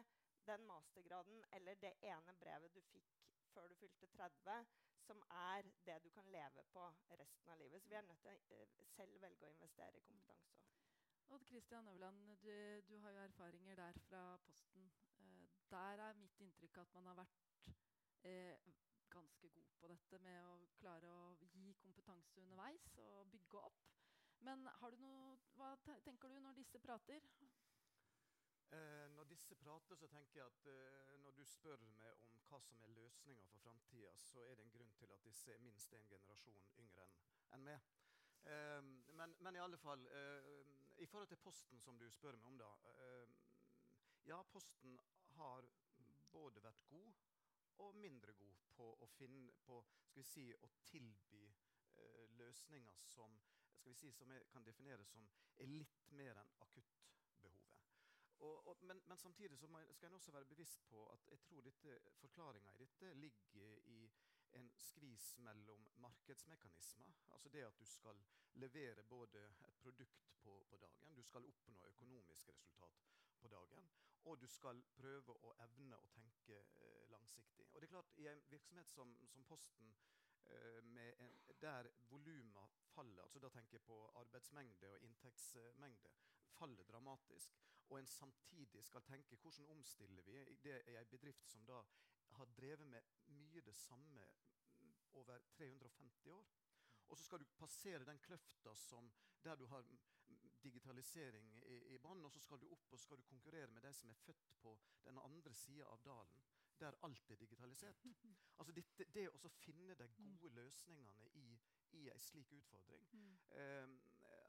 den mastergraden eller det ene brevet du fikk før du fylte 30, som er det du kan leve på resten av livet. Så vi er nødt til å uh, selv velge å investere i kompetanse. Odd Kristian Øverland, du, du, har jo erfaringer der fra Posten. Uh, der er mitt inntrykk at man har vært uh, ganske god på dette med å klare å gi kompetanse underveis og bygge opp. Men noe, hva tenker du når disse prater? Eh, når disse prater, så tenker jeg at eh, når du spør meg om hva som er løsninga for framtida, så er det en grunn til at disse er minst en generasjon yngre enn en meg. Eh, men, men, i alle fall eh, I forhold til Posten, som du spør meg om, da. Eh, ja, Posten har både vært god og mindre god på å finne på, si, å tilby eh, løsninger som si, som kan defineres som er litt mer enn akuttbehovet. Men, men, samtidig jeg, skal jeg også være bevisst på at jeg tror forklaringa i dette ligger i en skvis mellom markedsmekanismer. Altså det at du skal levere både et produkt på, på, dagen, du skal oppnå økonomisk resultat på dagen, og du skal prøve å evne å tenke eh, langsiktig. Og det er klart, I en virksomhet som, som Posten Eh, en, der voluma faller, altså da tenker jeg på arbeidsmengde og inntektsmengde, faller dramatisk, og en samtidig skal tenke hvordan omstiller vi Det er en bedrift som da har drevet med mye det samme over 350 år. Og så skal du passere den kløfta der du har digitalisering i, i bånn, og så skal du opp og skal du konkurrere med de som er født på den andre sida av dalen der alt er digitalisert. Altså dette, det å finne de gode mm. løsningene i, i en slik utfordring mm. eh,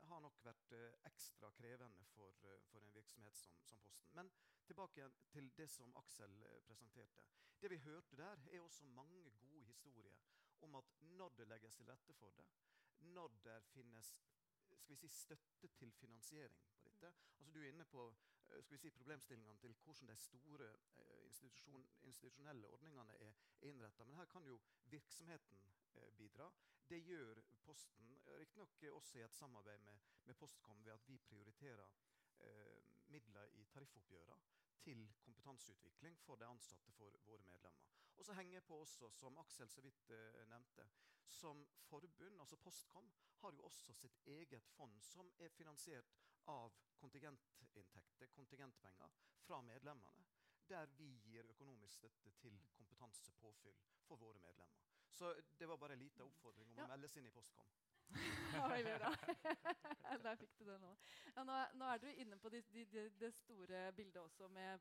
har nok vært eh, ekstra krevende for, uh, for, en virksomhet som, som, Posten. Men tilbake til det som Aksel eh, presenterte. Det vi hørte der, er også mange gode historier om at når det legges til rette for det, når det finnes skal vi si, støtte til finansiering på dette. Altså Du er inne på Eh, skal vi si, problemstillingene til hvordan de store eh, institusjon, institusjonelle ordningene er innretta. Men her kan jo virksomheten eh, bidra. Det gjør Posten, riktignok også i et samarbeid med, med, Postkom, ved at vi prioriterer eh, midler i tariffoppgjørene til kompetanseutvikling for de ansatte for våre medlemmer. Og så henger jeg på også, som Aksel så vidt eh, nevnte, som forbund, altså Postkom, har jo også sitt eget fond som er finansiert av kontingentinntekter, kontingentpenger, fra medlemmene. Der vi gir økonomisk støtte til kompetansepåfyll for våre medlemmer. Så det var bare en liten oppfordring om ja. å melde meldes inn i Postkom. Ja, veldig bra. Der fikk du det nå. Ja, nå, nå er du inne på det de, de, store bildet også. med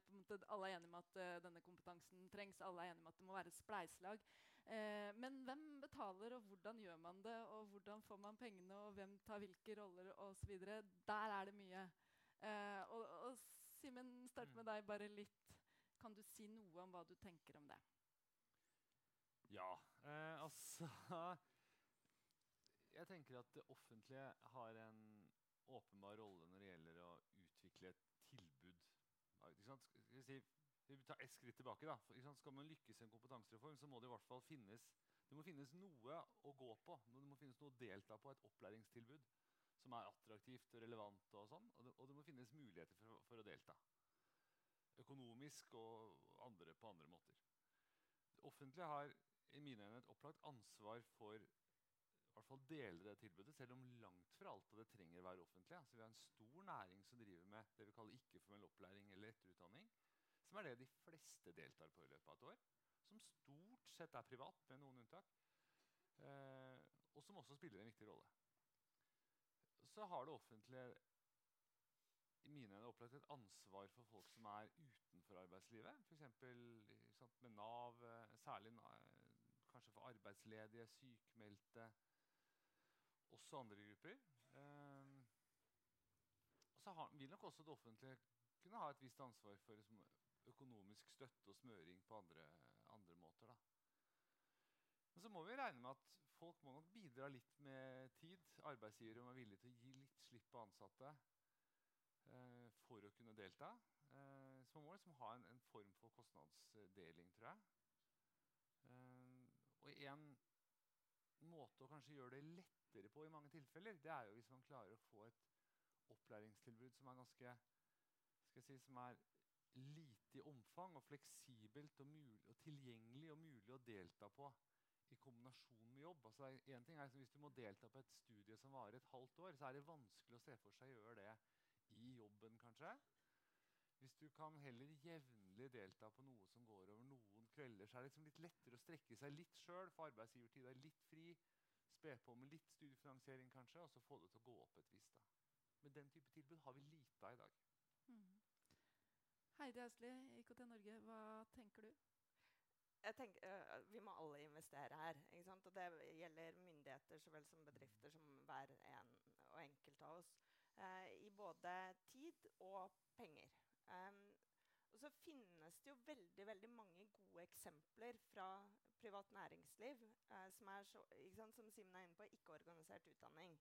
Alle er enige om at uh, denne kompetansen trengs. Alle er enige om at det må være et spleiselag. Uh, men hvem betaler, og hvordan gjør man det? Og hvordan får man pengene, og hvem tar hvilke roller osv.? Der er det mye. Uh, og, og Simen, start med deg bare litt. Kan du si noe om hva du tenker om det? Ja, altså jeg tenker at det offentlige har en åpenbar rolle når det gjelder å utvikle et tilbud. Si, vi tar ett skritt tilbake. da. For, Skal man lykkes i en kompetansereform, så må det i hvert fall finnes, det må finnes noe å gå på. Det må finnes noe å delta på, et opplæringstilbud som er attraktivt og relevant. Og, sånn, og, det, og det må finnes muligheter for, for, å delta. Økonomisk og andre, på andre måter. Det offentlige har i mine øyne et opplagt ansvar for i hvert fall deler det tilbudet, selv om langt fra alt av det trenger å være offentlig. Altså, vi har en stor næring som driver med det vi kaller ikke-formell opplæring eller etterutdanning, som er det de fleste deltar på i løpet av et år. Som stort sett er privat, med noen unntak. Eh, og som også spiller en viktig rolle. Så har det offentlige i mine øyne opplagt et ansvar for folk som er utenfor arbeidslivet. F.eks. med Nav, eh, særlig kanskje for arbeidsledige, sykmeldte, også andre grupper. Eh, og så har, vil nok også det offentlige kunne ha et visst ansvar for liksom, økonomisk støtte og smøring på andre, andre måter. Da. Men så må vi regne med at folk må nok bidra litt med tid. Arbeidsgivere må være villige til å gi litt slipp på ansatte eh, for å kunne delta. Eh, så man må liksom ha en, en, form for kostnadsdeling, tror jeg. Eh, og en måte å kanskje gjøre det lettere på i mange tilfeller, det er jo hvis man klarer å få et opplæringstilbud som er ganske si, som er lite i omfang og fleksibelt og, og, tilgjengelig og mulig å delta på i kombinasjon med jobb. Altså, en ting er at Hvis du må delta på et studie som varer et halvt år, så er det vanskelig å se for seg å gjøre det i jobben, kanskje. Hvis du kan heller jevnlig delta på noe som går over noen kvelder, så er det liksom litt lettere å strekke seg litt sjøl, for arbeidsgivertida er litt fri spe på med litt studiefinansiering, kanskje, og så få det til å gå opp et visst. Men den type tilbud har vi lite av i dag. Mm. Heidi Austli, IKT Norge, hva tenker du? Tenker, uh, Vi må alle investere her. Og Det gjelder myndigheter så vel som bedrifter, som hver en og enkelt av oss. Uh, I både tid og penger. Um, og så finnes det jo veldig veldig mange gode eksempler fra privat næringsliv eh, som er så, sant, som Simen er inne på, ikke-organisert utdanning.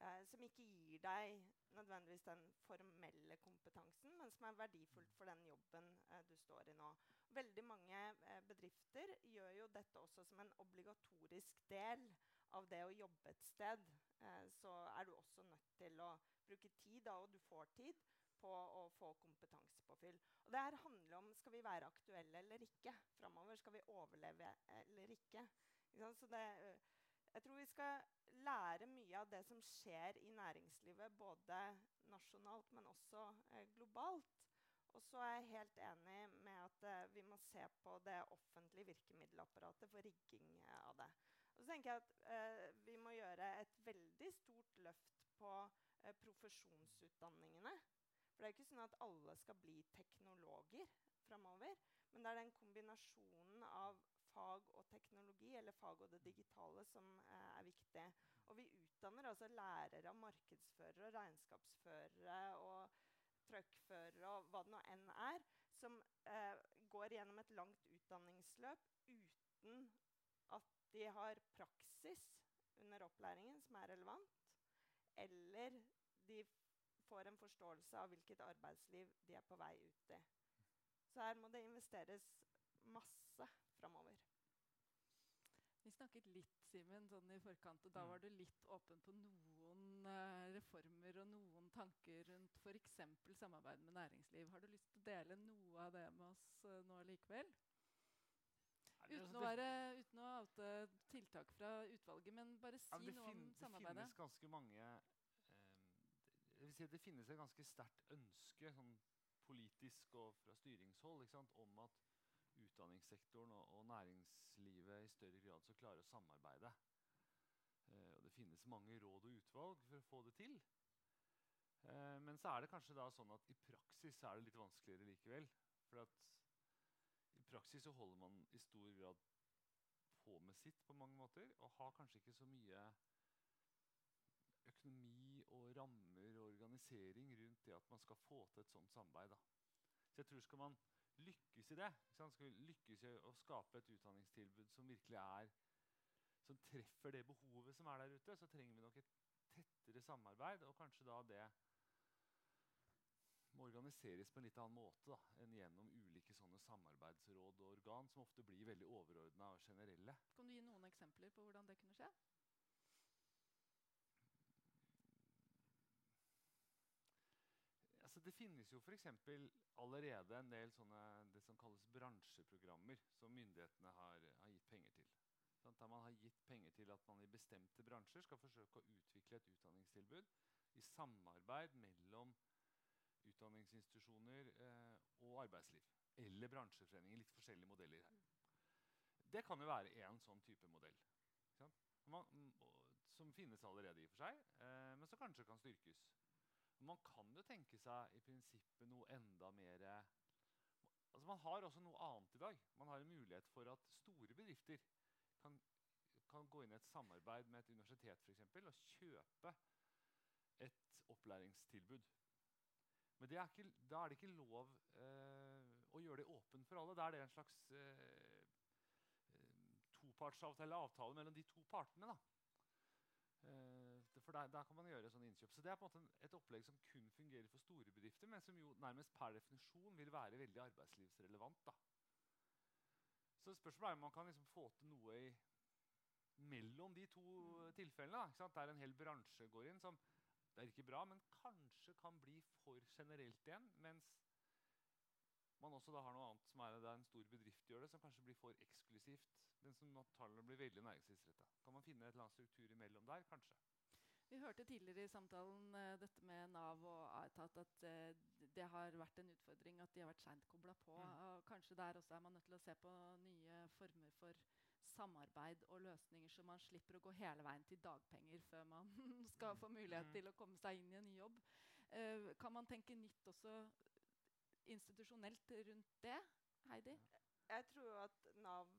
Eh, som ikke gir deg nødvendigvis den formelle kompetansen, men som er verdifullt for den jobben eh, du står i nå. Veldig mange eh, bedrifter gjør jo dette også som en obligatorisk del av det å jobbe et sted. Eh, så er du også nødt til å bruke tid, da, og du får tid, på å få kompetansepåfyll. Og det her handler om skal vi være aktuelle eller ikke framover. Skal vi overleve eller ikke? Så det, øh, jeg tror vi skal lære mye av det som skjer i næringslivet, både nasjonalt, men også eh, globalt. Og så er jeg helt enig med at eh, vi må se på det offentlige virkemiddelapparatet for rigging eh, av det. Og så tenker jeg at eh, Vi må gjøre et veldig stort løft på profesjonsutdanningene. For det er ikke sånn at alle skal bli teknologer framover. Men det er den kombinasjonen av fag og teknologi, eller fag og det digitale, som eh, er viktig. Og vi utdanner altså lærere, markedsførere, regnskapsførere og truckførere og hva det nå enn er, som eh, går gjennom et langt utdanningsløp uten at de har praksis under opplæringen som er relevant, eller de får en forståelse av hvilket arbeidsliv de er på vei ut i. Så her må det investeres masse framover. Vi snakket litt Simen, sånn i forkant, og da mm. var du litt åpen på noen uh, reformer og noen tanker rundt f.eks. samarbeid med næringsliv. Har du lyst til å dele noe av det med oss uh, nå likevel? Uten å, være, uten å oute tiltak fra utvalget, men bare si ja, noe om samarbeidet. Det finnes ganske mange vil si at det finnes et ganske sterkt ønske sånn politisk og fra styringshold sant, om at utdanningssektoren og, og, næringslivet i større grad skal klare å samarbeide. Eh, finnes mange råd og utvalg for å få det til. Eh, men så er det kanskje da sånn at i praksis er det litt vanskeligere likevel. For at i praksis så holder man i stor grad på med sitt på mange måter, og har kanskje ikke så mye økonomi og rammer og organisering rundt det at man skal få til et sånt samarbeid. Da. Så jeg tror skal man lykkes i det, skal vi lykkes i å skape et utdanningstilbud som virkelig er som treffer det behovet som er der ute, så trenger vi nok et tettere samarbeid. Og kanskje da det må organiseres på en litt annen måte da, enn gjennom ulike samarbeidsråd og organ, som ofte blir veldig overordna og generelle. Kan du gi noen eksempler på hvordan det kunne skje? Altså, det finnes jo f.eks. allerede en del sånne, det som kalles bransjeprogrammer, som myndighetene har, har gitt penger til. Sånn, der man har gitt penger til at man i bestemte bransjer skal forsøke å utvikle et utdanningstilbud i samarbeid mellom utdanningsinstitusjoner eh, og arbeidsliv. Eller bransjeforeninger. Litt forskjellige modeller her. Det kan jo være én sånn type modell. Man, som finnes allerede i og for seg, eh, men som kanskje kan styrkes. Man kan jo tenke seg i prinsippet noe enda mer altså Man har også noe annet i dag. Man har en mulighet for at store bedrifter kan, kan gå inn i et samarbeid med et universitet for eksempel, og kjøpe et opplæringstilbud. Men er ikke, da er det ikke lov eh, å gjøre det åpent for alle. Da er det en slags eh, eh topartsavtale avtale mellom de to partene. Eh, for der, der, kan man gjøre sånne innkjøp. Så Det er på en måte et opplegg som kun fungerer for store bedrifter, men som jo nærmest per definisjon vil være veldig arbeidslivsrelevant. da. Så spørsmålet er om man kan liksom få til noe i, mellom de to tilfellene. Da, Der en hel bransje går inn som det er ikke bra, men kanskje kan bli for generelt igjen. Mens man også da har noe annet som er det en stor bedrift gjør det, som kanskje blir for eksklusivt. Den som tallene blir veldig næringslivsretta. Kan man finne et eller annet struktur imellom der, kanskje? Vi hørte tidligere i samtalen uh, dette med Nav og Aetat at uh, det har vært en utfordring at de har vært seint kobla på. Mm. Og kanskje der også er man nødt til å se på nye former for samarbeid og løsninger, så man slipper å gå hele veien til dagpenger før man skal få mulighet mm. til å komme seg inn i en ny jobb. Uh, kan man tenke nytt også institusjonelt rundt det, Heidi? Jeg tror at Nav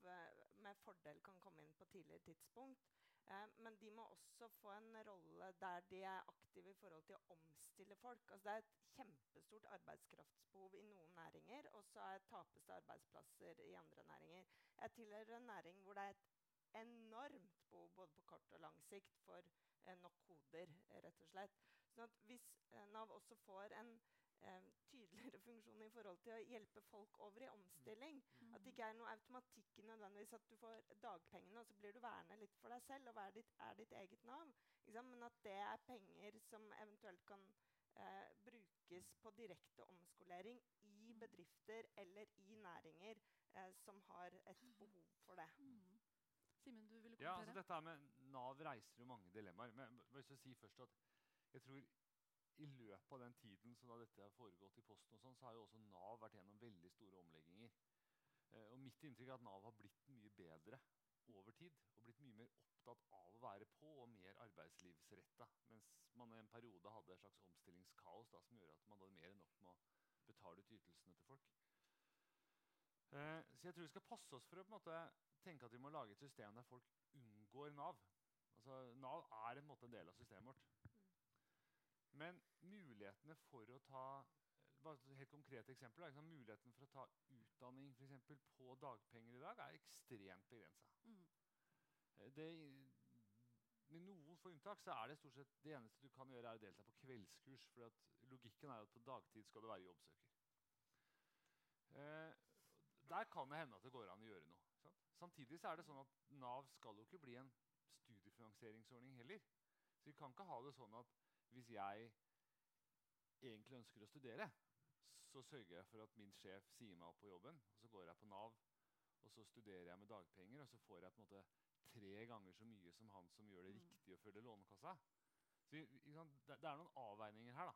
med fordel kan komme inn på tidligere tidspunkt. Eh, men de må også få en rolle der de er aktive i forhold til å omstille folk. Altså, det er et kjempestort arbeidskraftsbehov i noen næringer, og så tapes det arbeidsplasser i andre næringer. Jeg tilhører en næring hvor det er et enormt behov både på kort og lang sikt for eh, nok hoder, rett og slett. Sånn at hvis eh, Nav også får en eh, tydeligere funksjon i forhold til å hjelpe folk over i omstilling. Mm. At det ikke er noe automatikk nødvendigvis at du får dagpengene, og så blir du værende litt for deg selv og er ditt, er ditt eget Nav. Men at det er penger som eventuelt kan eh, brukes på direkte omskolering i mm. bedrifter eller i næringer eh, som har et behov for det. Mm. Simen, du ville kommentere? Ja, altså dette med Nav reiser jo mange dilemmaer. Men jeg si først at jeg tror i løpet av den tiden som dette har foregått i Posten, og sånn, så har jo også Nav vært gjennom veldig store omlegginger. Eh, og Mitt inntrykk er at Nav har blitt mye bedre over tid. Og blitt mye mer opptatt av å være på og mer arbeidslivsretta. Mens man i en periode hadde et slags omstillingskaos da, som gjorde at man hadde mer enn nok med å betale ut ytelsene til folk. Eh, så jeg tror vi skal passe oss for å måte, tenke at vi må lage et system der folk unngår Nav. Altså, Nav er en, måte, en del av systemet vårt. Men mulighetene for å ta bare et helt konkret eksempel, liksom, Muligheten for å ta utdanning for eksempel, på dagpenger i dag er ekstremt begrensa. Mm. Eh, med noen få unntak så er det stort sett det eneste du kan gjøre, er å delta på kveldskurs. For logikken er at på dagtid skal du være jobbsøker. Eh, der kan det hende at det går an å gjøre noe. Sant? Samtidig så er det sånn at Nav skal jo ikke bli en studiefinansieringsordning heller. Så vi kan ikke ha det sånn at hvis jeg egentlig ønsker å studere, så sørger jeg for at min sjef sier meg opp på jobben. og Så går jeg på Nav, og så studerer jeg med dagpenger, og så får jeg på en måte tre ganger så mye som han som gjør det mm. riktig å følge Lånekassa. Så det, er noen avveininger her da,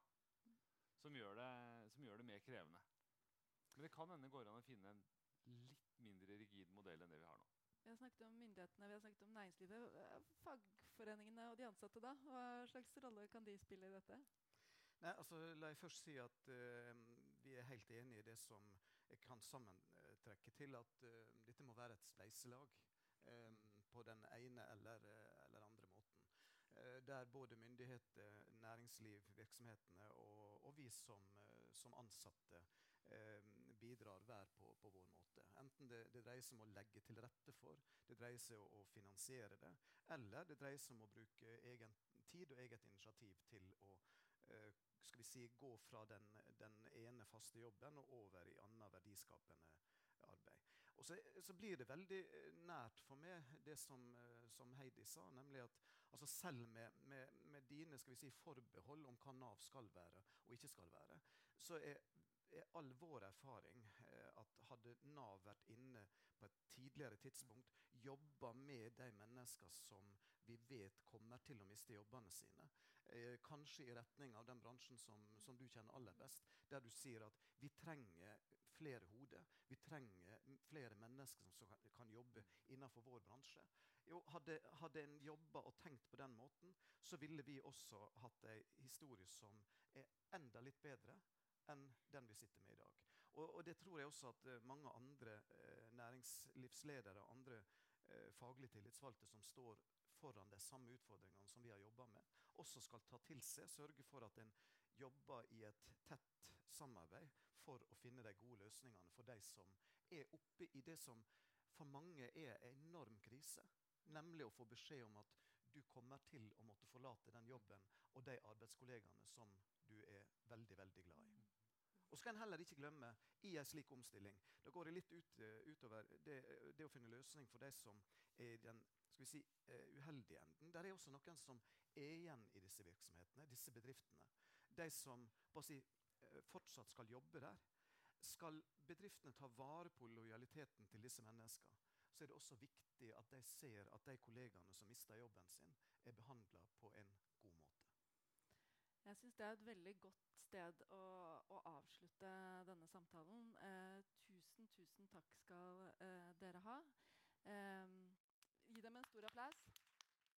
som gjør, det, som gjør det mer krevende. Men det kan hende går an å finne en litt mindre rigid modell enn det vi har nå. Vi har snakket om myndighetene, vi har snakket om næringslivet. Fagforeningene og de ansatte, da? Hva slags rolle kan de spille i dette? Nei, altså, La jeg først si at uh, vi er helt enig i det som jeg kan sammentrekke til at uh, dette må være et spleiselag um, på den ene eller, eller andre måten. Uh, der både myndigheter, næringsliv, virksomhetene og, og vi som, som ansatte bidrar hver på, på, vår måte. Enten det, det, dreier seg om å legge til rette for, det dreier seg om å finansiere det, eller det dreier seg om å bruke egen tid og eget initiativ til å eh, skal vi si, gå fra den, den, ene faste jobben og over i annet verdiskapende arbeid. Og så, så, blir det veldig eh, nært for meg det som, eh, som Heidi sa, nemlig at altså selv med, med, med, dine si, forbehold om hva Nav skal være og ikke skal være, så er, er all vår erfaring eh, at hadde Nav vært inne på et tidligere tidspunkt, jobba med de mennesker som vi vet kommer til å miste jobbene sine, eh, kanskje i retning av den bransjen som, som, du kjenner aller best, der du sier at vi trenger flere hoder. Vi trenger flere mennesker som kan, kan jobbe innenfor vår bransje. Jo, hadde, hadde en jobba og tenkt på den måten, så ville vi også hatt ei historie som er enda litt bedre enn den vi sitter med i dag. Og, og det tror jeg også at uh, mange andre eh, næringslivsledere og andre eh, faglig tillitsvalgte som står foran de samme utfordringene som vi har jobba med, også skal ta til seg. Sørge for at en jobber i et tett samarbeid for å finne de gode løsningene for de som er oppe i det som for mange er en enorm krise. Nemlig å få beskjed om at du kommer til å måtte forlate den jobben og de arbeidskollegaene som du er veldig, veldig glad i. Og så skal en heller ikke glemme i en slik omstilling Da går det litt ut, uh, utover det, det, å finne løsning for de som er i den skal vi si, uh, uheldige enden. Der er også noen som er igjen i disse virksomhetene, disse bedriftene. De som si, fortsatt skal jobbe der. Skal bedriftene ta vare på lojaliteten til disse menneskene, så er det også viktig at de ser at de kollegaene som mister jobben sin, er behandla på en god måte. Jeg syns det er et veldig godt sted å, å avslutte denne samtalen. Eh, tusen, tusen takk skal eh, dere ha. Eh, gi dem en stor applaus.